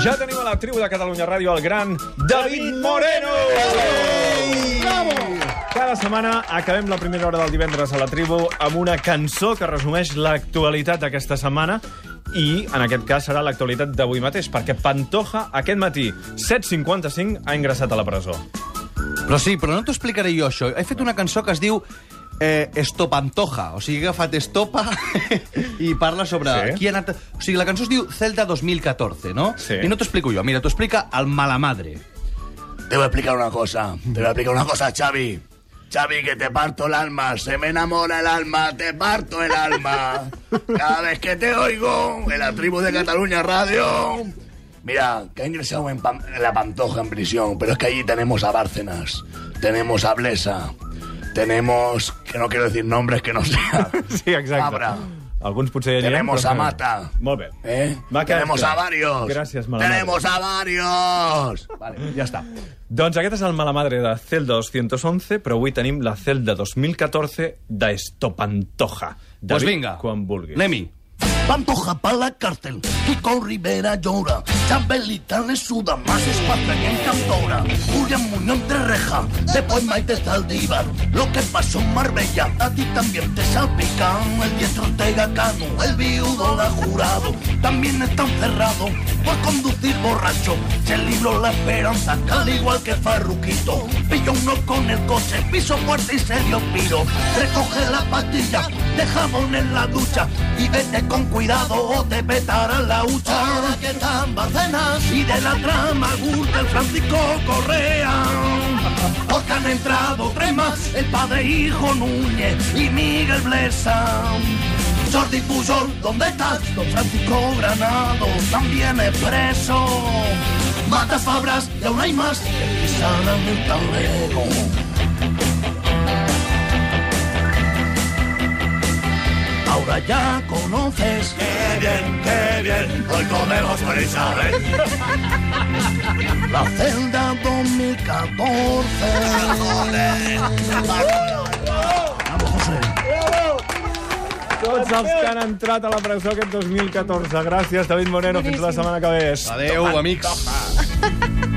Ja tenim a la tribu de Catalunya Ràdio el gran David Moreno! Bravo! Cada setmana acabem la primera hora del divendres a la tribu amb una cançó que resumeix l'actualitat d'aquesta setmana i, en aquest cas, serà l'actualitat d'avui mateix, perquè Pantoja, aquest matí, 7.55, ha ingressat a la presó. Però sí, però no t'ho explicaré jo, això. He fet una cançó que es diu eh, Estopantoja, o sigui, agafat Estopa i parla sobre Sí. qui ha anat... O sigui, la cançó es diu Celta 2014, no? Sí. I no t'ho explico jo, mira, t'ho explica el Malamadre. Te voy a explicar una cosa. Te voy a explicar una cosa, Xavi. Xavi, que te parto el alma. Se me enamora el alma. Te parto el alma. Cada vez que te oigo en la tribu de Cataluña Radio. Mira, que ha ingresado en, Pam- en la Pantoja en prisión, pero es que allí tenemos a Bárcenas, tenemos a Blesa, tenemos, que no quiero decir nombres que no sean. Sí, exacte. Abra. Alguns potser ja n'hi ha, Tenemos però- a Mata. Molt bé. ¿Eh? Va quedar Tenemos clar. a varios. Gràcies, Malamadre. Tenemos a varios. Vale, ya está. Doncs aquest és el Malamadre de Celda 211, però avui tenim la Celda 2014 d'Estopantoja. Doncs vinga, quan vulguis. anem-hi. Pantoja pa' la cárcel, Kiko Rivera llora, Chabelita le suda más espacio y encantora, Julián Muñoz de reja, después Maite Zaldívar, lo que pasó en Marbella, a ti también te salpica, el diestro Ortega Cano, el viudo la jurado, también está encerrado por conducir borracho, se libró la esperanza, al igual que Farruquito, pilló uno con el coche, piso fuerte y se dio piro, recoge la pastilla, de jabón en la ducha y vete con cuidado o te petará la hucha. Ahora que están Barcenas y de la trama gusta el Francisco Correa. Porque han entrado tres más, el padre hijo Núñez y Miguel Blesa. Jordi Pujol, ¿dónde estás? Don Francisco Granado también es preso. Mata Fabras y aún hay más que pisan el tablero. Ahora ya conoces. Qué bien, qué bien. Hoy comemos con Isabel. La celda 2014. Tots els que han entrat a la presó aquest 2014. Gràcies, David Moreno. Fins la setmana que ve. Adéu, amics.